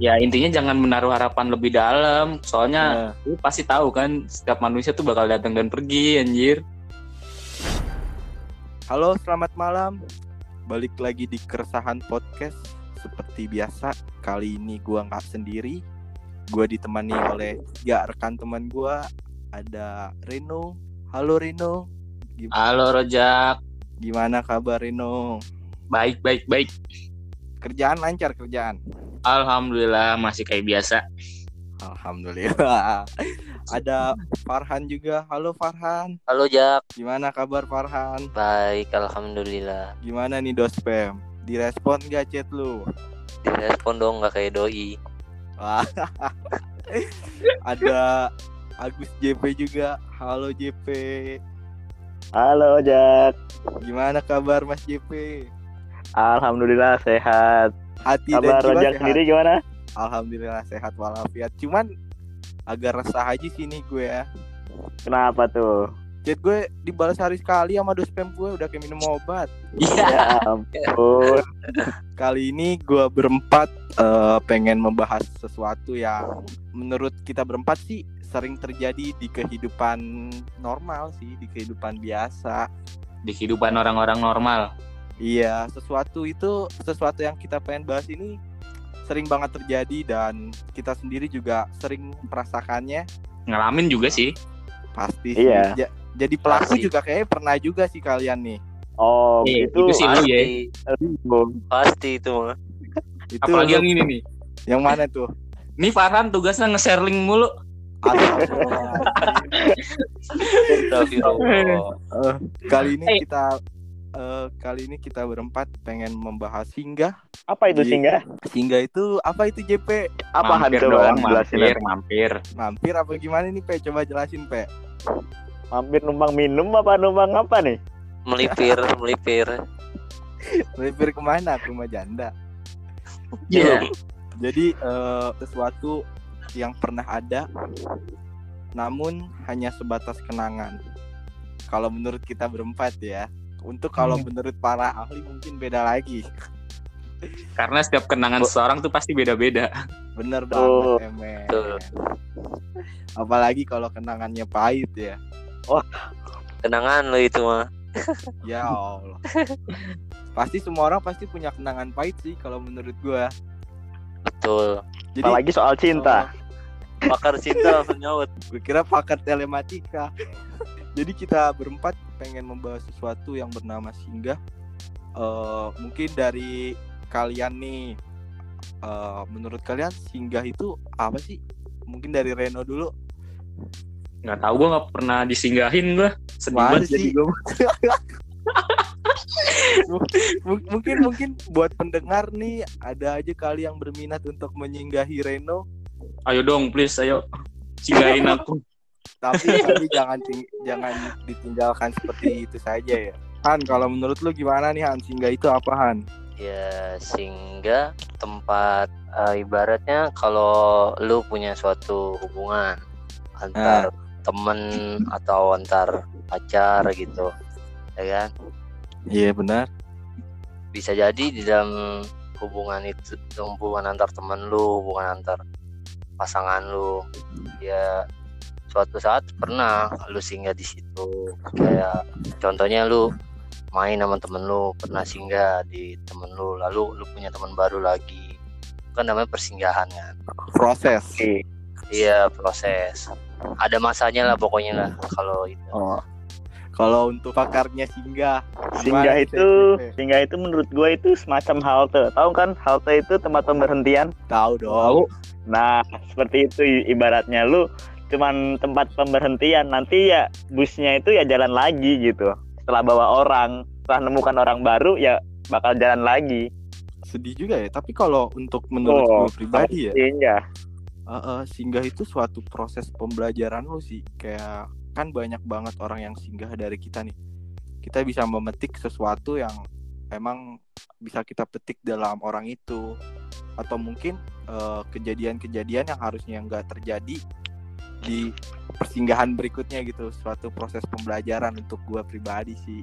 ya intinya jangan menaruh harapan lebih dalam soalnya Nah, lu pasti tahu kan setiap manusia tuh bakal datang dan pergi anjir halo, selamat malam. Balik lagi di Keresahan Podcast. Seperti biasa, kali ini gua nggak sendiri. Gua ditemani oleh tiga rekan teman gua. Ada Reno. Halo Reno. Gim- halo rojak Gimana kabar Reno? baik baik baik Kerjaan lancar kerjaan. Alhamdulillah masih kayak biasa Alhamdulillah. Ada Farhan juga. Halo Farhan. Halo Jak, Gimana kabar Farhan? baik Alhamdulillah Gimana nih Dospem? Direspon gak chat lu? Direspon dong gak kayak doi. Ada Agus JP juga. Halo JP. Halo Jack, Gimana kabar Mas JP? Alhamdulillah sehat. Hati Kabar dan jiwa Rojak sehat. sendiri gimana? Alhamdulillah sehat walafiat. Cuman agak resah aja sini gue ya. Kenapa tuh? Chat gue dibalas hari sekali sama Dospem gue udah kayak minum obat. iya Ya ampun. Kali ini gue berempat eh, pengen membahas sesuatu yang menurut kita berempat sih sering terjadi di kehidupan normal sih, di kehidupan biasa. di kehidupan orang-orang normal Iya, sesuatu itu sesuatu yang kita pengen bahas ini sering banget terjadi dan kita sendiri juga sering merasakannya. ngalamin juga sih Pasti sih. Iya. Ja- jadi pelaku Pasti. juga kayaknya pernah juga sih kalian nih. Oh, Iya, itu itu sih lu ya. Pasti itu mah Itu apalagi yang ini nih yang mana tuh? Nih Farhan tugasnya nge-share link mulu. Astagfirullah. Astagfirullah Eh, kali ini Eh. kita eh, kali ini kita berempat pengen membahas singgah. Apa itu singgah? Singgah itu apa itu JP? Apaan mampir coba doang, jelasin? mampir, mampir. Mampir apa gimana nih Pe? Coba jelasin Pe. Mampir numpang minum apa numpang apa nih? Melipir, melipir Melipir ke mana? Ke rumah janda. Iya. Jadi eh, sesuatu yang pernah ada namun hanya sebatas kenangan. Kalau menurut kita berempat ya. Untuk kalau Hmm. menurut para ahli mungkin beda lagi. Karena setiap kenangan seseorang tuh pasti beda-beda. Bener banget emen. Betul. Apalagi kalau kenangannya pahit ya. Kenangan lo itu mah Ya Allah. pasti semua orang pasti punya kenangan pahit sih kalau menurut gua. Betul Jadi Apalagi soal cinta. Pakar cinta langsung gue kira pakar telematika. Jadi kita berempat pengen membahas sesuatu yang bernama singgah. Eh mungkin dari kalian nih, eh menurut kalian singgah itu apa sih? Mungkin dari Reno dulu. Nggak tahu gue nggak pernah disinggahin gue. Sedih banget jadi sih? gue. Mungkin mungkin buat pendengar nih ada aja kali yang berminat untuk menyinggahi Reno. Ayo dong please, ayo. Singgahin aku. Tapi tapi jangan ting- jangan ditinggalkan seperti itu saja ya. Han, kalau menurut lu gimana nih Han? Singgah itu apa Han? Ya sehingga tempat eh, ibaratnya kalau lu punya suatu hubungan antar temen atau antar pacar gitu ya kan Iya benar. bisa jadi di dalam hubungan itu hubungan antar temen lu hubungan antar pasangan lu ya suatu saat pernah lu singgah di situ. Kayak contohnya lu main sama temen lu pernah singgah di temen lu lalu lu punya teman baru lagi. Kan namanya persinggahan kan? Proses. Iya proses. Ada masanya lah pokoknya lah kalau itu. Oh, Kalau untuk pakarnya singgah, singgah itu, singgah itu menurut gue itu semacam halte. Tahu kan? Halte itu tempat pemberhentian? tahu dong. Nah, seperti itu ibaratnya. Lu cuman tempat pemberhentian. Nanti ya busnya itu ya jalan lagi gitu. Setelah bawa orang, setelah nemukan orang baru ya bakal jalan lagi. Sedih juga ya. Tapi kalau untuk menurut Oh, gue pribadi ya, Iya. eh, eh, singgah itu suatu proses pembelajaran lo sih. Kayak kan banyak banget orang yang singgah dari kita nih. Kita bisa memetik sesuatu yang emang bisa kita petik dalam orang itu atau mungkin eh, kejadian-kejadian yang harusnya nggak terjadi di persinggahan berikutnya gitu suatu proses pembelajaran untuk gua pribadi sih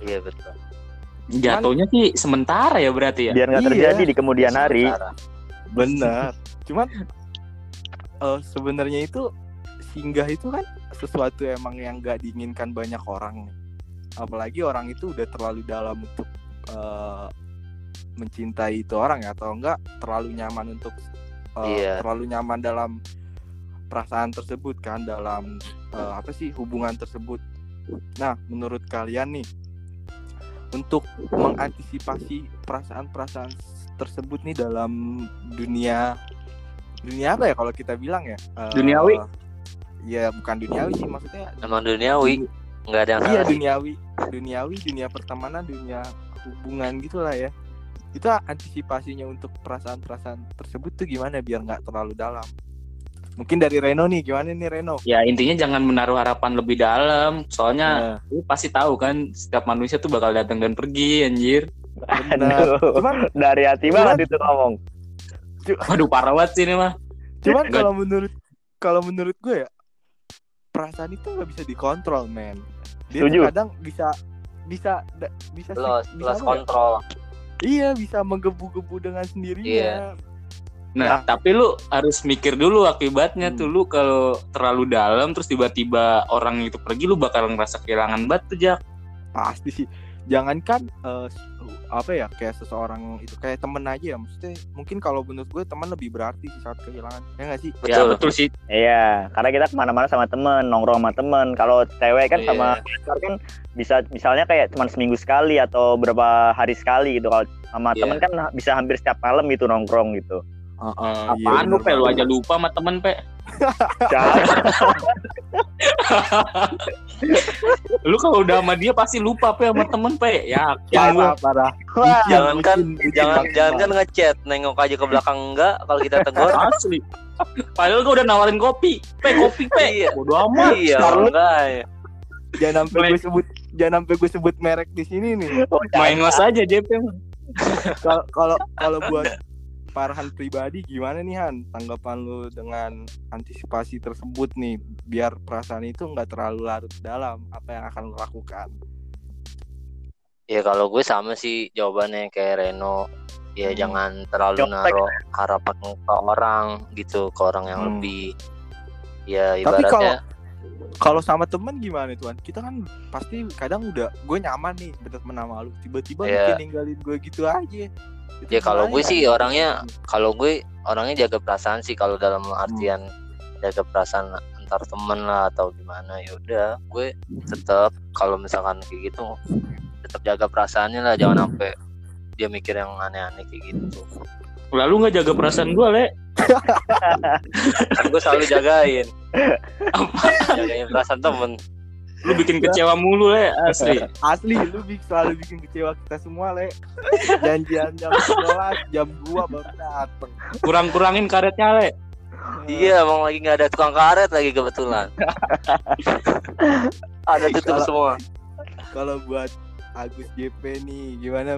iya betul Jatuhnya sih sementara ya berarti ya. Biar nggak Iya. terjadi di kemudian hari. Sementara. bener cuman eh, sebenarnya itu singgah itu kan sesuatu emang yang gak diinginkan banyak orang nih. apalagi orang itu udah terlalu dalam untuk eh, mencintai itu orang ya atau enggak terlalu nyaman untuk eh, Iya. terlalu nyaman dalam perasaan tersebut kan dalam eh, apa sih hubungan tersebut. Nah menurut kalian nih untuk mengantisipasi perasaan-perasaan tersebut nih dalam dunia dunia apa ya kalau kita bilang ya? Eh, Duniawi? ya bukan duniawi sih maksudnya Emang duniawi. Nggak ada yang iya duniawi. Duniawi dunia pertemanan dunia hubungan gitulah ya. Itu antisipasinya untuk perasaan-perasaan tersebut tuh gimana biar nggak terlalu dalam mungkin dari Reno nih gimana nih Reno Ya intinya jangan menaruh harapan lebih dalam. Soalnya Nah, lu pasti tahu kan setiap manusia tuh bakal datang dan pergi anjir. benar. Aduh, cuman dari hati Cuman- banget itu ngomong. Waduh parah banget sih ini mah. cuman kalau menurut kalau menurut gue ya perasaan itu nggak bisa dikontrol men dia kadang bisa bisa da- bisa sih- Los, bisa los apa ya? kontrol. iya bisa menggebu-gebu dengan sendirinya Iya. Nah, tapi lu harus mikir dulu akibatnya Hmm. tuh lu kalau terlalu dalam terus tiba-tiba orang itu pergi lu bakal ngerasa kehilangan banget tuh Jak. pasti sih jangankan eh, s- apa ya kayak seseorang itu kayak temen aja ya maksudnya mungkin kalau menurut gue teman lebih berarti sih saat kehilangan ya nggak sih Ya Betul. betul sih. Iya, karena kita ke mana-mana sama temen, nongkrong sama temen. Kalau cewek kan Iya. sama pacar kan bisa misalnya kayak cuma seminggu sekali atau berapa hari sekali gitu. Kalau sama Iya. temen kan bisa hampir setiap malam gitu nongkrong gitu. Iya, Apaan lu bener pe lu aja lupa sama temen pe. Lu kalau udah sama dia pasti lupa pe sama temen pe. Ya, ya parah parah jangan kan jangan jangan kan ngechat nengok aja ke belakang enggak kalau kita tegur asli. Padahal gua udah nawarin kopi. Pe kopi pe. Iya. Bodo amat. iya enggak ya. jangan sampai gue sebut jangan sampai gue sebut merek di sini nih Main los aja JP kalau kalau buat Farhan pribadi gimana nih Han? Tanggapan lu dengan antisipasi tersebut nih biar perasaan itu nggak terlalu larut dalam apa yang akan lu lakukan? Ya kalau gue sama sih jawabannya kayak Reno. Ya Hmm. jangan terlalu naruh harapan ke orang gitu ke orang yang Hmm. lebih ya Tapi ibaratnya kalau sama temen gimana tuan? Kita kan pasti kadang udah gue nyaman nih berteman sama lu. Tiba-tiba mungkin ninggalin gue gitu aja Ya, kalau gue sih orangnya kalau gue orangnya jaga perasaan sih kalau dalam artian jaga perasaan antar temen lah atau gimana ya udah gue tetap kalau misalkan kayak gitu tetap jaga perasaannya lah jangan sampai dia mikir yang aneh-aneh kayak gitu. Lalu nggak jaga perasaan gua, Le. kan gue selalu jagain. Jagain perasaan temen Lu bikin kecewa mulu, Le, asli. asli lu bik- selalu bikin kecewa kita semua le. Janjian jam 11 jam 2 baru dateng. Kurang-kurangin karetnya, Le. iya emang lagi nggak ada tukang karet lagi kebetulan. Ada tutup Kalau- semua. kalau buat Agus JP nih gimana?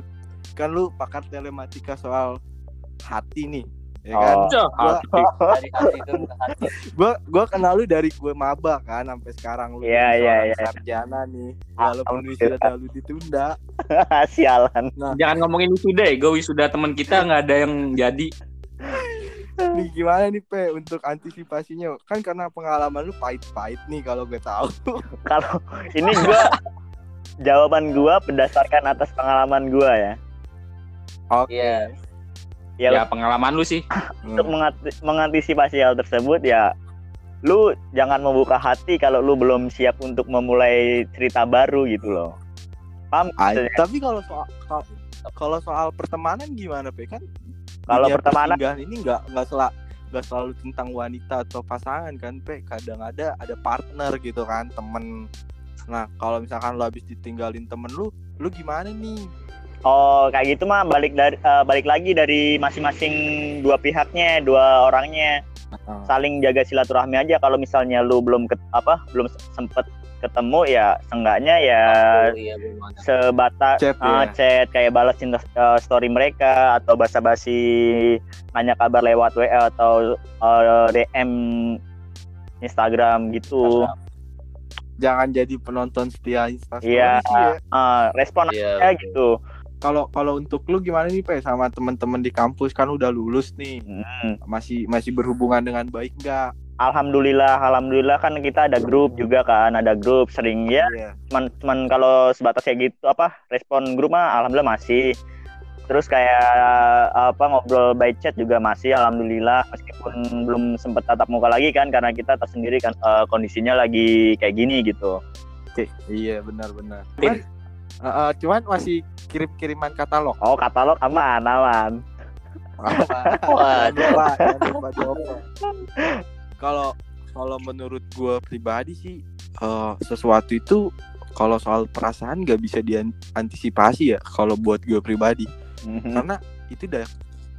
Kan lu pakar telematika soal hati nih ya kan Oh. Gua- hati. dari hati itu ke hati gua gua kenal lu dari gue maba kan sampai sekarang lu Iya, iya, seorang iya. sarjana nih walaupun Alhamdulillah. wisuda lu ditunda Sialan. Jangan ngomongin wisuda, gue wisuda teman kita nggak ada yang jadi. nih gimana nih pe untuk antisipasinya kan karena pengalaman lu pahit-pahit nih kalau gue tahu Kalau ini gua jawaban gua berdasarkan atas pengalaman gua ya. oke Iya. Ya, Ya, pengalaman lu sih. Hmm. untuk mengat- mengantisipasi hal tersebut ya lu jangan membuka hati kalau lu belum siap untuk memulai cerita baru gitu loh. Paham? Ah, maksudnya? tapi kalau soal kalau- kalau soal pertemanan gimana pe kan Kalau pertemanan- ini nggak nggak sela nggak selalu tentang wanita atau pasangan kan pe kadang ada ada partner gitu kan temen nah kalau misalkan lo habis ditinggalin temen lu lu gimana nih Oh, kayak gitu mah balik dari eh, balik lagi dari masing-masing dua pihaknya, dua orangnya saling jaga silaturahmi aja kalau misalnya lu belum ket- apa belum sempet ketemu ya seenggaknya ya Oh, iya sebatas Chat, ah, ya. chat kayak balas cinta eh, story mereka atau basa-basi nanya kabar lewat WA atau eh, DM Instagram gitu. jangan jadi penonton setia instastory Iya. sih ya Ah, respon Iya, aja gitu. Kalau kalau untuk lu gimana nih Pe sama teman-teman di kampus kan udah lulus nih. Hmm. Masih masih berhubungan dengan baik nggak? Alhamdulillah, alhamdulillah kan kita ada grup juga kan, ada grup sering ya. Iya. Cuman, cuman kalau sebatas kayak gitu apa respon grup mah alhamdulillah masih. Terus kayak apa ngobrol by chat juga masih alhamdulillah meskipun belum sempat tatap muka lagi kan karena kita tersendiri kan eh, kondisinya lagi kayak gini gitu. Oke, iya benar-benar. Cuman, eh, eh, cuman masih kirim-kiriman katalog. Oh katalog aman aman. Kalau kalau menurut gue pribadi sih eh, sesuatu itu kalau soal perasaan nggak bisa diantisipasi ya kalau buat gue pribadi Mhm. karena itu udah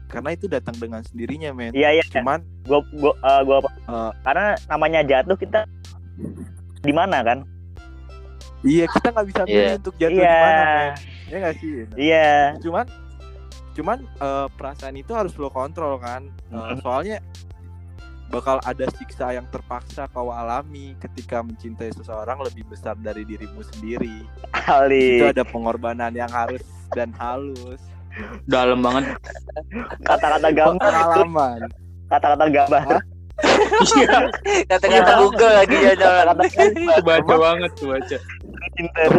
karena itu datang dengan sendirinya men Iya iya. cuman Gua gua eh, gua eh, karena namanya jatuh kita di mana kan? Iya kita nggak bisa milih Iya. untuk jatuh Iya. di mana ya nggak sih Iya. cuman cuman eh, perasaan itu harus lo kontrol kan Mhm. soalnya bakal ada siksa yang terpaksa kau alami ketika mencintai seseorang lebih besar dari dirimu sendiri Kali. itu ada pengorbanan yang harus dan halus Dalam banget. Kata-kata gambar. pengalaman Kata-kata gambar. Iya, Kata-kata Google lagi ya jangan. itu baca banget tuh baca. Pinter.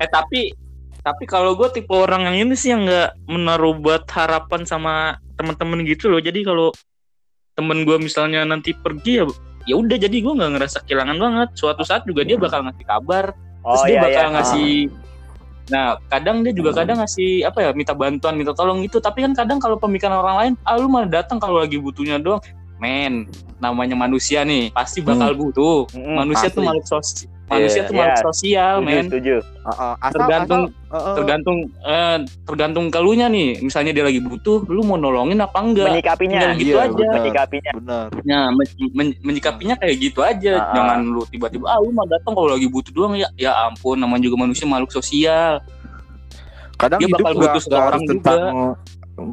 Eh tapi tapi kalau gue tipe orang yang ini sih yang nggak menaruh buat harapan sama teman-teman gitu loh. Jadi kalau temen gue misalnya nanti pergi ya ya udah jadi gue nggak ngerasa kehilangan banget. Suatu saat juga dia bakal ngasih kabar. Terus Oh dia iya bakal iya. ngasih Nah, kadang dia juga kadang ngasih apa ya, minta bantuan, minta tolong gitu. Tapi kan kadang kalau pemikiran orang lain, ah lu malah datang kalau lagi butuhnya doang. Men, namanya manusia nih, pasti bakal butuh. Mm-mm, Manusia tuh pasti. makhluk sosial. Manusia Iya, tuh makhluk iya. sosial, Setuju, men. setuju. Uh, uh, asal, Tergantung- asal, uh, uh, Tergantung eh, tergantung ke lu nya nih. Misalnya dia lagi butuh, lu mau nolongin apa enggak? Menyikapinya. Tinggal gitu Iya, aja. benar. Menyikapinya. bener Nah, men- men- menyikapinya kayak gitu aja. Ah, ah. Jangan lu tiba-tiba ah lu mah datang kalau lagi butuh doang ya. Ya ampun, namanya juga manusia makhluk sosial. kadang Dia hidup bakal butuh seseorang tentang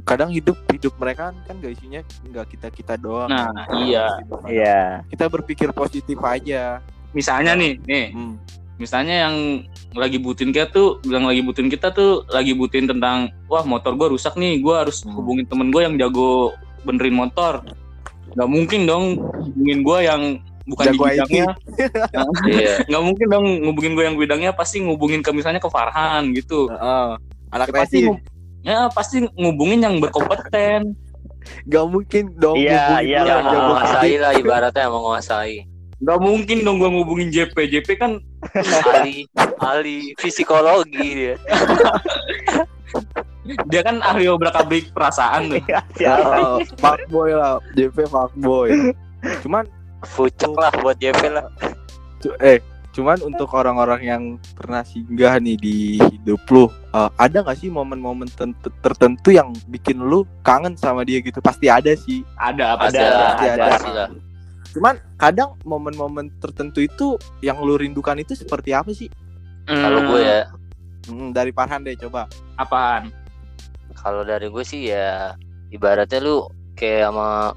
kadang hidup hidup mereka kan kan gak isinya nggak kita kita doang Nah, iya. Iya. kita berpikir positif aja Misalnya nih, nih, Hmm. misalnya yang lagi butuhin kita tuh bilang lagi butuhin kita tuh lagi butuhin tentang wah motor gua rusak nih gua harus Hmm. hubungin temen gue yang jago benerin motor nggak mungkin dong hubungin gua yang bukan Jago di bidangnya Iya. nggak mungkin dong ngubungin gue yang bidangnya pasti ngubungin ke misalnya ke Farhan gitu Heeh. anak Ya, pasti ngub- ya pasti ngubungin yang berkompeten nggak mungkin dong Iya, iya, Yang menguasai lah ibaratnya yang menguasai. Nggak mungkin dong gue ngubungin JP JP kan ahli ahli psikologi dia. dia kan ahli obrak abrik perasaan tuh Iya, siapa? Oh, fuckboy lah JP fuckboy cuman Fucek lah buat JP lah. eh cuman untuk orang-orang yang pernah singgah nih di hidup lu eh, ada nggak sih momen-momen ten- tertentu yang bikin lu kangen sama dia gitu pasti ada sih ada Ada pasti Ada, ada, pasti ada. Cuman kadang momen-momen tertentu itu yang lu rindukan itu seperti apa sih Kalau gue ya, Hmm, dari Farhan deh coba apaan kalau dari gue sih ya ibaratnya lu kayak sama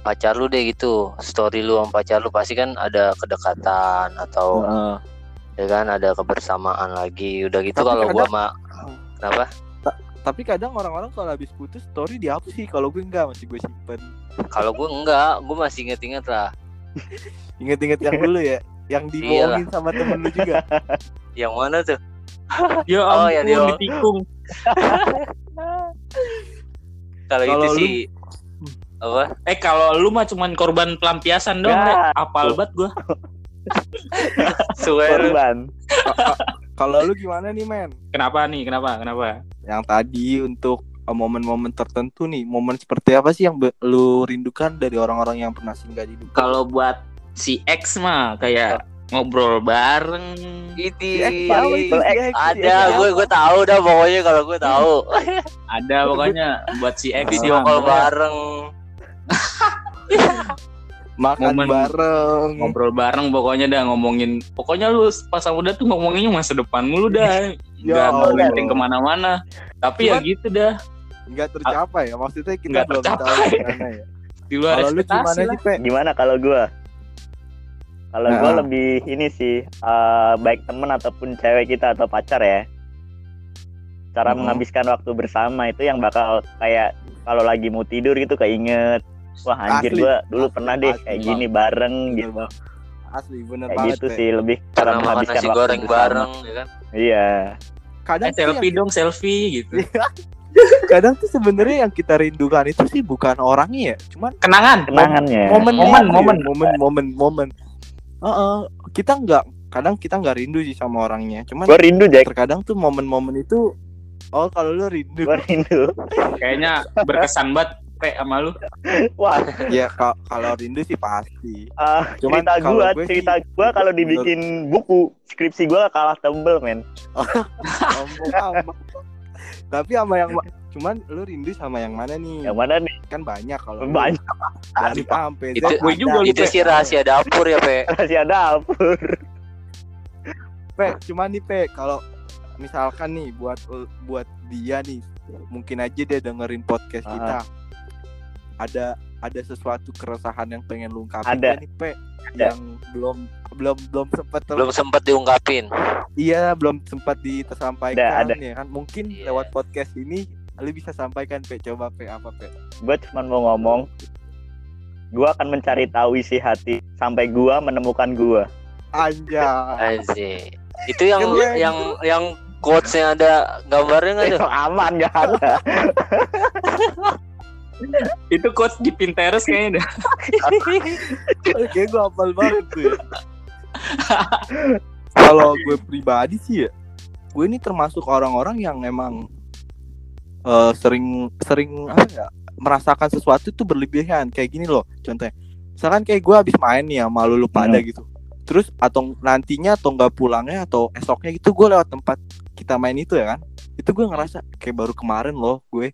pacar lu deh gitu. Story lu sama pacar lu pasti kan ada kedekatan atau Heeh. ya kan ada kebersamaan lagi. Udah gitu kalau gua kadang- sama kenapa? Tapi kadang orang-orang kalau habis putus story dihapus sih kalau gue enggak masih gue simpen Kalau gue enggak, gue masih inget-inget lah. inget-inget yang dulu ya yang dibohongin sama temen lu juga Yang mana tuh? ya Oh, ampun ya dia- ditikung Kalau itu lu- sih apa? eh kalau lu mah cuman korban pelampiasan dong Ya. Le. apal banget gua Swear. Korban. Kalau lu gimana nih men? Kenapa nih? Kenapa? Kenapa? Yang tadi untuk uh, momen-momen tertentu nih momen seperti apa sih yang lu rindukan dari orang-orang yang pernah singgah di hidup kalau buat si X mah kayak ngobrol bareng. Itu Si X tahu itu, si X, si X. Ada gue gue tahu dah pokoknya kalau gue tahu. Ada pokoknya buat si X video call bareng makan Momen- bareng ngobrol bareng pokoknya dah ngomongin pokoknya lu pas sama udah tuh ngomonginnya masa depan mulu dah Ya nggak ngomongin ke mana-mana tapi ya Cuman- gitu dah nggak tercapai ya maksudnya kita Nggak belum tahu tercapai. gimana ya di luar kalau lu gimana lah sih pe Gimana kalau gua? Kalau gua Nah. lebih ini sih eh, baik temen ataupun cewek kita atau pacar ya. cara Mhm. menghabiskan waktu bersama itu yang bakal kayak kalau lagi mau tidur gitu keinget wah anjir Asli. gua dulu Asli, pernah deh asli, kayak Bang. gini bareng gitu. Asli bener kayak banget. gitu sih lebih cara menghabiskan nasi waktu goreng bersama. bareng ya kan iya Kadang Eh, tuh yang selfie dong selfie gitu kadang tuh sebenarnya yang kita rindukan itu sih bukan orangnya ya cuman kenangan kenangannya momen Momen, itu ya, momen. momen momen momen Heeh, kita nggak kadang kita nggak rindu sih sama orangnya cuman gua rindu Jack terkadang tuh momen-momen itu oh kalau lu rindu gua rindu kayaknya berkesan banget pe sama lu. Wah. Ya ka- kalau rindu sih pasti. Ah, Cuman cerita gua gue sih- cerita gua kalau dibikin buku skripsi gua kalah tebel men. Tapi sama yang ma- cuman lu rindu sama yang mana nih? Yang mana nih? Kan banyak kalau banyak. Dari A sampai Z Itu- gue juga itu sih rahasia dapur ya pe. Rahasia dapur. Pe, cuman nih Pe, kalau misalkan nih buat buat dia nih, mungkin aja dia dengerin podcast Ah. kita. Ada ada sesuatu keresahan yang pengen lu ungkapin Ada. nih Pe Ada. yang belum belum belum sempat belum sempet diungkapin iya belum sempat ditersampaikan Ada, ada. ya kan mungkin Iya. lewat podcast ini lu bisa sampaikan Pe coba Pe apa Pe gua cuma mau ngomong gua akan mencari tahu isi hati sampai gua menemukan gua Anjir. itu yang Keren. yang yang quotesnya ada gambarnya nggak tuh aman gak ada itu quotes di Pinterest kayaknya dah. Kayak gue hafal banget tuh ya. Kalau gue pribadi sih ya, gue ini termasuk orang-orang yang emang eh, sering sering apa ya merasakan sesuatu itu berlebihan. Kayak gini loh contohnya. Misalkan kayak gue habis main nih sama lu lu pada Hmm. gitu. Terus atau nantinya atau nggak pulangnya atau esoknya gitu gue lewat tempat kita main itu ya kan. Itu gue ngerasa kayak baru kemarin loh gue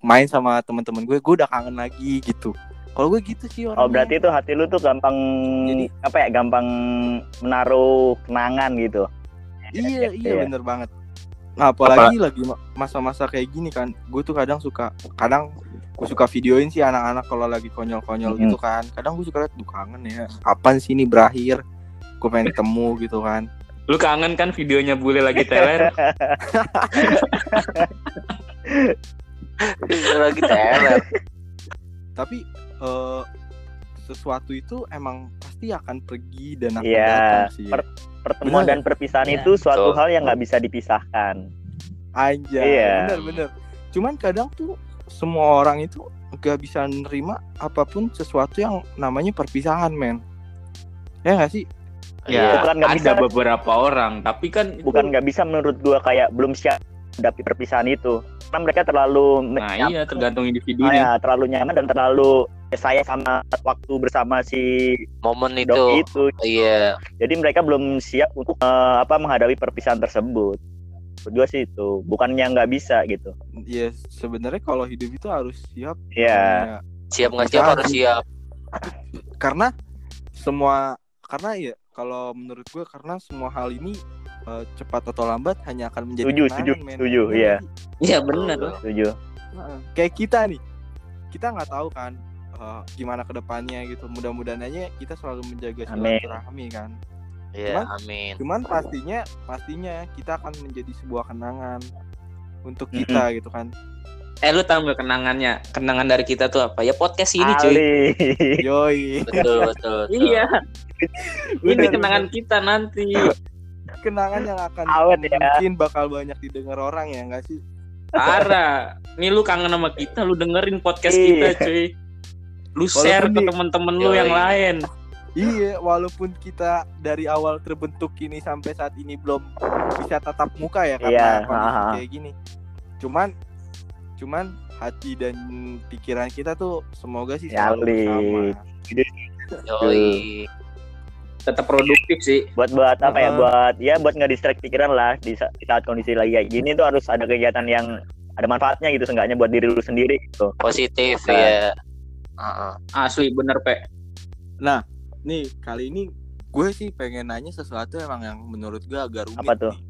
main sama teman-teman gue gue udah kangen lagi gitu. Kalau gue gitu sih orangnya oh berarti itu hati lu tuh gampang Jadi- apa ya gampang menaruh kenangan gitu. Iya iya Iya. bener banget. Nah apalagi lagi ma- masa-masa kayak gini kan gue tuh kadang suka kadang gue suka videoin sih anak-anak kalau lagi konyol-konyol Mhm. gitu kan. Kadang gue suka liat duh kangen ya kapan sih ini berakhir? Gue pengen ketemu gitu kan. Lu kangen kan videonya bule lagi teler lagi teler tapi eh, sesuatu itu emang pasti akan pergi dan akan Iya, datang sih per- pertemuan Bener. dan perpisahan Iya, itu suatu betul. hal yang nggak bisa dipisahkan Anjay, Iya. bener bener. Cuman kadang tuh semua orang itu gak bisa nerima apa pun sesuatu yang namanya perpisahan, men. Ya gak sih? ya Bukan nggak ada bisa. beberapa orang tapi kan itu- bukan nggak bisa menurut gua kayak belum siap menghadapi perpisahan itu. Karena mereka terlalu nah nyaman- iya tergantung individunya ya, terlalu nyaman dan terlalu saya sama waktu bersama si momen itu. itu. Iya. Jadi mereka belum siap untuk eh, apa menghadapi perpisahan tersebut. Gua sih itu bukannya nggak bisa gitu. Ya sebenarnya kalau hidup itu harus siap. Iya. namanya. siap nggak siap harus siap. Karena semua karena ya kalau menurut gue karena semua hal ini eh, cepat atau lambat hanya akan menjadi kenangan, setuju, men. setuju, Iya benar setuju Heeh. Kayak kita nih, kita nggak tahu kan eh, gimana ke depannya gitu. Mudah-mudahan aja kita selalu menjaga silaturahmi kan. iya Cuman- amin Cuman pastinya pastinya kita akan menjadi sebuah kenangan untuk kita gitu kan. eh lu tahu nggak kenangannya kenangan dari kita tuh apa ya podcast ini cuy Ali Yoi. betul betul, betul. iya ini kenangan kita nanti kenangan yang akan Awet ya. mungkin bakal banyak didengar orang ya enggak sih? parah nih lu kangen sama kita lu dengerin podcast Iya. kita cuy lu share ke di- temen-temen lu yang lain Iya, walaupun kita dari awal terbentuk ini sampai saat ini belum bisa tatap muka ya karena Iya, kondisi kayak gini. Cuman cuman hati dan pikiran kita tuh semoga sih selalu bersama. Yoi. Tetap produktif sih buat buat apa ya Heeh. buat ya buat nggak distract pikiran lah di, sa- di saat kondisi lagi kayak gini tuh harus ada kegiatan yang ada manfaatnya gitu seenggaknya buat diri lu sendiri gitu positif Nah. ya Heeh. asli bener pe Nih, kali ini gue sih pengen nanya sesuatu emang yang menurut gue agak rumit. Apa tuh? nih.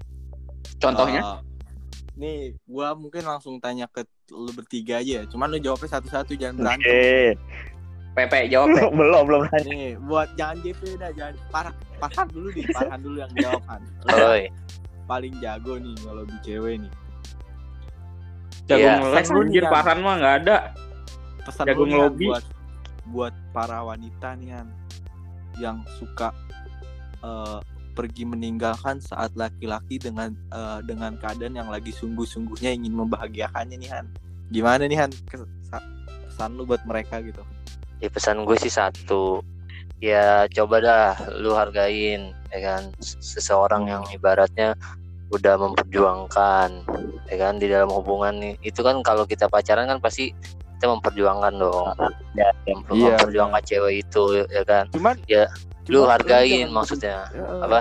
contohnya Eh, nih, gue mungkin langsung tanya ke lu bertiga aja ya. Cuman lu jawabnya satu-satu jangan berantem. Oke. Pepe jawab Pe. belum belum nanya. Nih, buat jangan GP dah, jangan parah. Parhan dulu nih, Parhan dulu yang jawab Han. Oi. paling jago nih kalau di cewek nih. jago Iya. ngeles anjir Yan. Farhan mah nggak ada pesan Jago ngelobi. buat buat para wanita nih Han, yang suka eh, pergi meninggalkan saat laki-laki dengan eh, dengan keadaan yang lagi sungguh-sungguhnya ingin membahagiakannya nih Han. Gimana nih Han Kes- sa- pesan lu buat mereka gitu? Ya pesan gue sih satu. Ya coba dah lu hargain ya kan? Seseorang yang ibaratnya udah memperjuangkan ya kan? Di dalam hubungan nih. Itu kan kalau kita pacaran kan pasti kita memperjuangkan dong. Ya, ya. Mem- Iya, memperjuangkan cewek itu ya kan? Cuman Ya, cuman lu hargain jangan maksudnya. Ya, apa?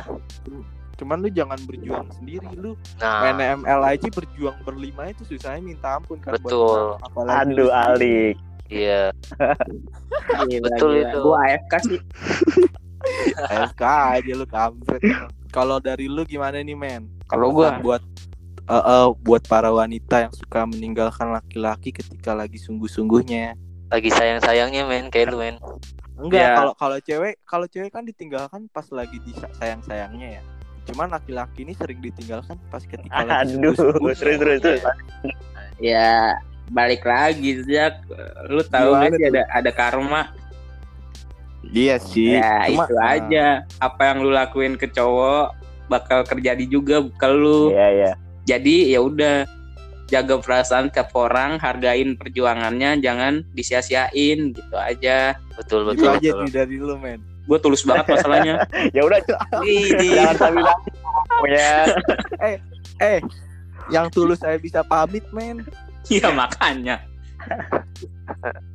Cuman lu jangan berjuang sendiri. Lu nah. main ML aja berjuang berlima itu susahnya minta ampun kan buat Betul. Apalagi Aduh. Alik. Iya Gila, Betul gila. itu. gua AFK sih AFK aja lu kampret. Kalau dari lu gimana nih men? kalau gua buat eh, eh, buat para wanita yang suka meninggalkan laki-laki ketika lagi sungguh-sungguhnya. lagi sayang sayangnya men kayak lu men Enggak, Ya. kalau kalau cewek kalau cewek kan ditinggalkan pas lagi di sayang-sayangnya ya. Cuman laki-laki ini sering ditinggalkan pas ketika lagi Aduh, sungguh-sungguhnya. terus terus terus. ya balik lagi sejak lu tahu Gimana kan sih ada ada karma? Iya sih. ya Cuma- itu aja. Apa yang lu lakuin ke cowok bakal terjadi juga ke lu. Iya, iya. jadi ya udah. Jaga perasaan tiap orang hargain perjuangannya jangan disia-siain gitu aja. Betul Itu betul aja betul. nih dari lu men. gue tulus banget masalahnya. Ya udah, jangan sambil punya Eh, yang tulus saya bisa pamit men. Iya makanya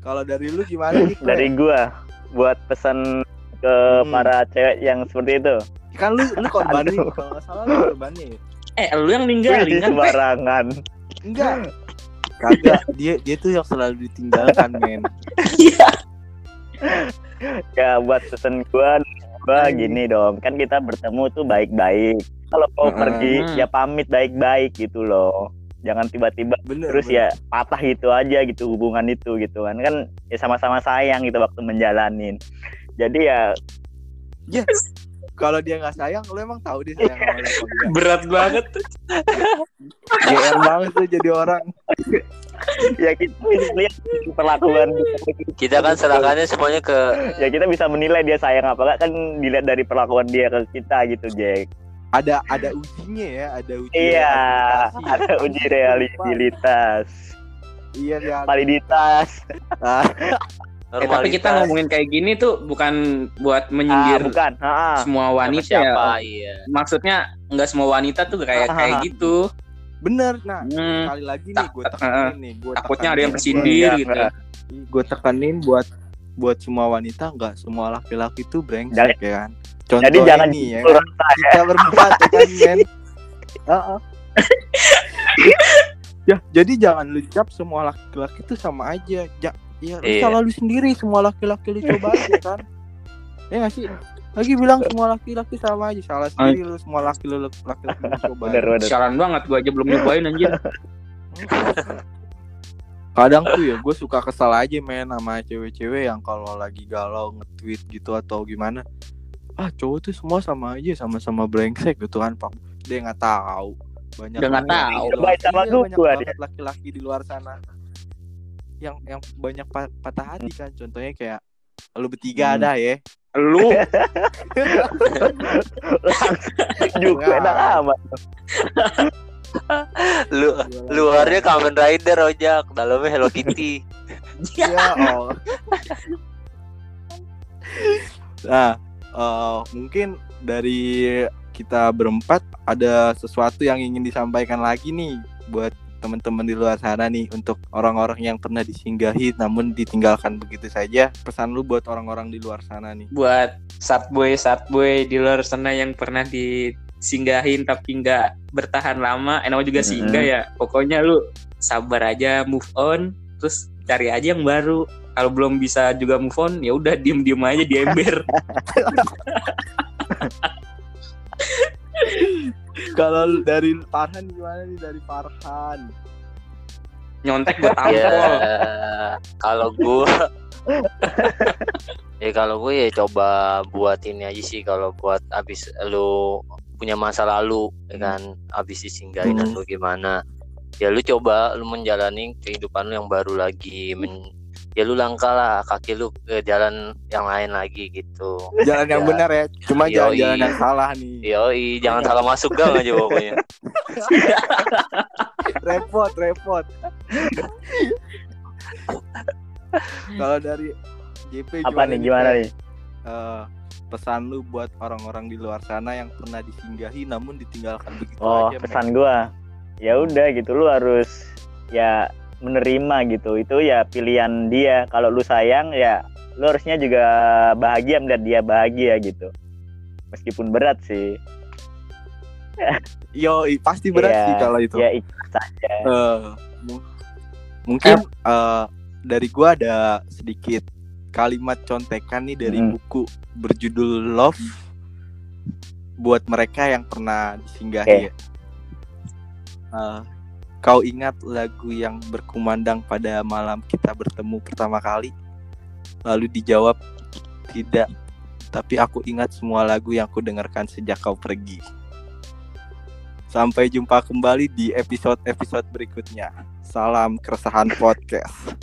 Kalau dari lu gimana nih? Dari gua buat pesan ke Hmm. para cewek yang seperti itu. kan lu lu korbannya kalau nggak salah lu korbannya ya? eh lu yang Wih, ninggalin kan Pe? sembarangan. enggak kagak dia dia tuh yang selalu ditinggalkan men iya Ya buat pesan gua gua Hmm. gini dong. Kan kita bertemu tuh baik-baik. Kalau mau Hmm. pergi ya pamit baik-baik gitu loh. Jangan tiba-tiba bener terus bener. ya patah gitu aja gitu hubungan itu gitu kan. Kan ya sama-sama sayang gitu waktu menjalanin. Jadi ya kalau dia nggak sayang lu emang tahu dia sayang sama lu apa enggak. Berat banget tuh. GR banget tuh jadi orang. Ya kita bisa lihat perlakuan kita. Kan serahkannya semuanya ke ya kita bisa menilai dia sayang apa enggak kan dilihat dari perlakuan dia ke kita gitu Jack ada ada ujinya ya ada uji iya ada uji realitas. Iya ya validitas. Eh, tapi kita ngomongin kayak gini tuh bukan buat ah, menyindir bukan ah, semua wanita siapa ya. iya. Maksudnya nggak semua wanita tuh kayak kayak gitu. bener. Nah Hmm, sekali lagi nih gue tekanin nih gue takutnya ada yang tersindir Iya, gitu. gue tekanin buat buat semua wanita nggak semua laki-laki tuh brengsek ya kan contoh jadi jangan ini ya. kan? kita berempat ya kan men? Heeh. ya jadi jangan lu cap semua laki-laki tuh sama aja. Ja, ya lu Iya. salah lu sendiri semua laki-laki lu coba aja kan. Ya nggak sih? Lagi bilang semua laki-laki sama aja salah sendiri lu semua laki lu laki-laki lu coba bener Sialan banget gua aja belum nyobain anjir. kadang tuh ya gue suka kesal aja men sama cewek-cewek yang kalau lagi galau nge-tweet gitu atau gimana ah cowok tuh semua sama aja sama-sama brengsek gitu kan pak. Dia nggak tahu. Banyak Dia nggak banget tahu. Baik sama iya, gua banyak banget laki-laki di luar sana. Yang yang banyak pa- patah hati kan. Contohnya kayak lu bertiga Hmm. ada ya. Lu? Juga enak amat. Lu luarnya Kamen Rider ojak. Dalamnya Hello Kitty. Ya Allah. nah eh, mungkin dari kita berempat ada sesuatu yang ingin disampaikan lagi nih buat teman-teman di luar sana nih untuk orang-orang yang pernah disinggahi namun ditinggalkan begitu saja pesan lu buat orang-orang di luar sana nih buat satboy satboy di luar sana yang pernah disinggahin tapi nggak bertahan lama, eh namanya juga singgah ya. Pokoknya lu sabar aja, move on, terus cari aja yang baru. Kalau belum bisa juga move on, ya udah diem-diem aja di ember. kalau dari Farhan gimana nih dari Farhan Nyontek gue ya tampol. kalau gua ya kalau gue ya coba buat ini aja sih kalau buat abis lu punya masa lalu ya kan abis disinggahin Hmm. atau gimana ya lu coba lu menjalani kehidupan lu yang baru lagi Men- ya lu langkah lah kaki lu ke jalan yang lain lagi gitu Jalan yang Ya. benar ya. Cuma Yoi. jangan jalan yang salah nih. yoi jangan salah masuk gang aja pokoknya repot repot kalau dari JP Apa nih gimana nih? Eh, pesan lu buat orang-orang di luar sana yang pernah disinggahi namun ditinggalkan begitu Oh, aja pesan gua. Ya udah gitu lu harus ya menerima gitu. Itu ya pilihan dia. Kalau lu sayang ya lu harusnya juga bahagia melihat dia bahagia gitu. Meskipun berat sih. Yo, pasti berat Iya, sih kalau itu. Ya ikhlas saja. Mu- mungkin eh, dari gua ada sedikit kalimat contekan nih dari Mm. buku berjudul Love buat mereka yang pernah disinggahi. ya. Eh, kau ingat lagu yang berkumandang pada malam kita bertemu pertama kali? Lalu dijawab tidak. Tapi aku ingat semua lagu yang ku dengarkan sejak kau pergi. Sampai jumpa kembali di episode-episode berikutnya. Salam keresahan podcast.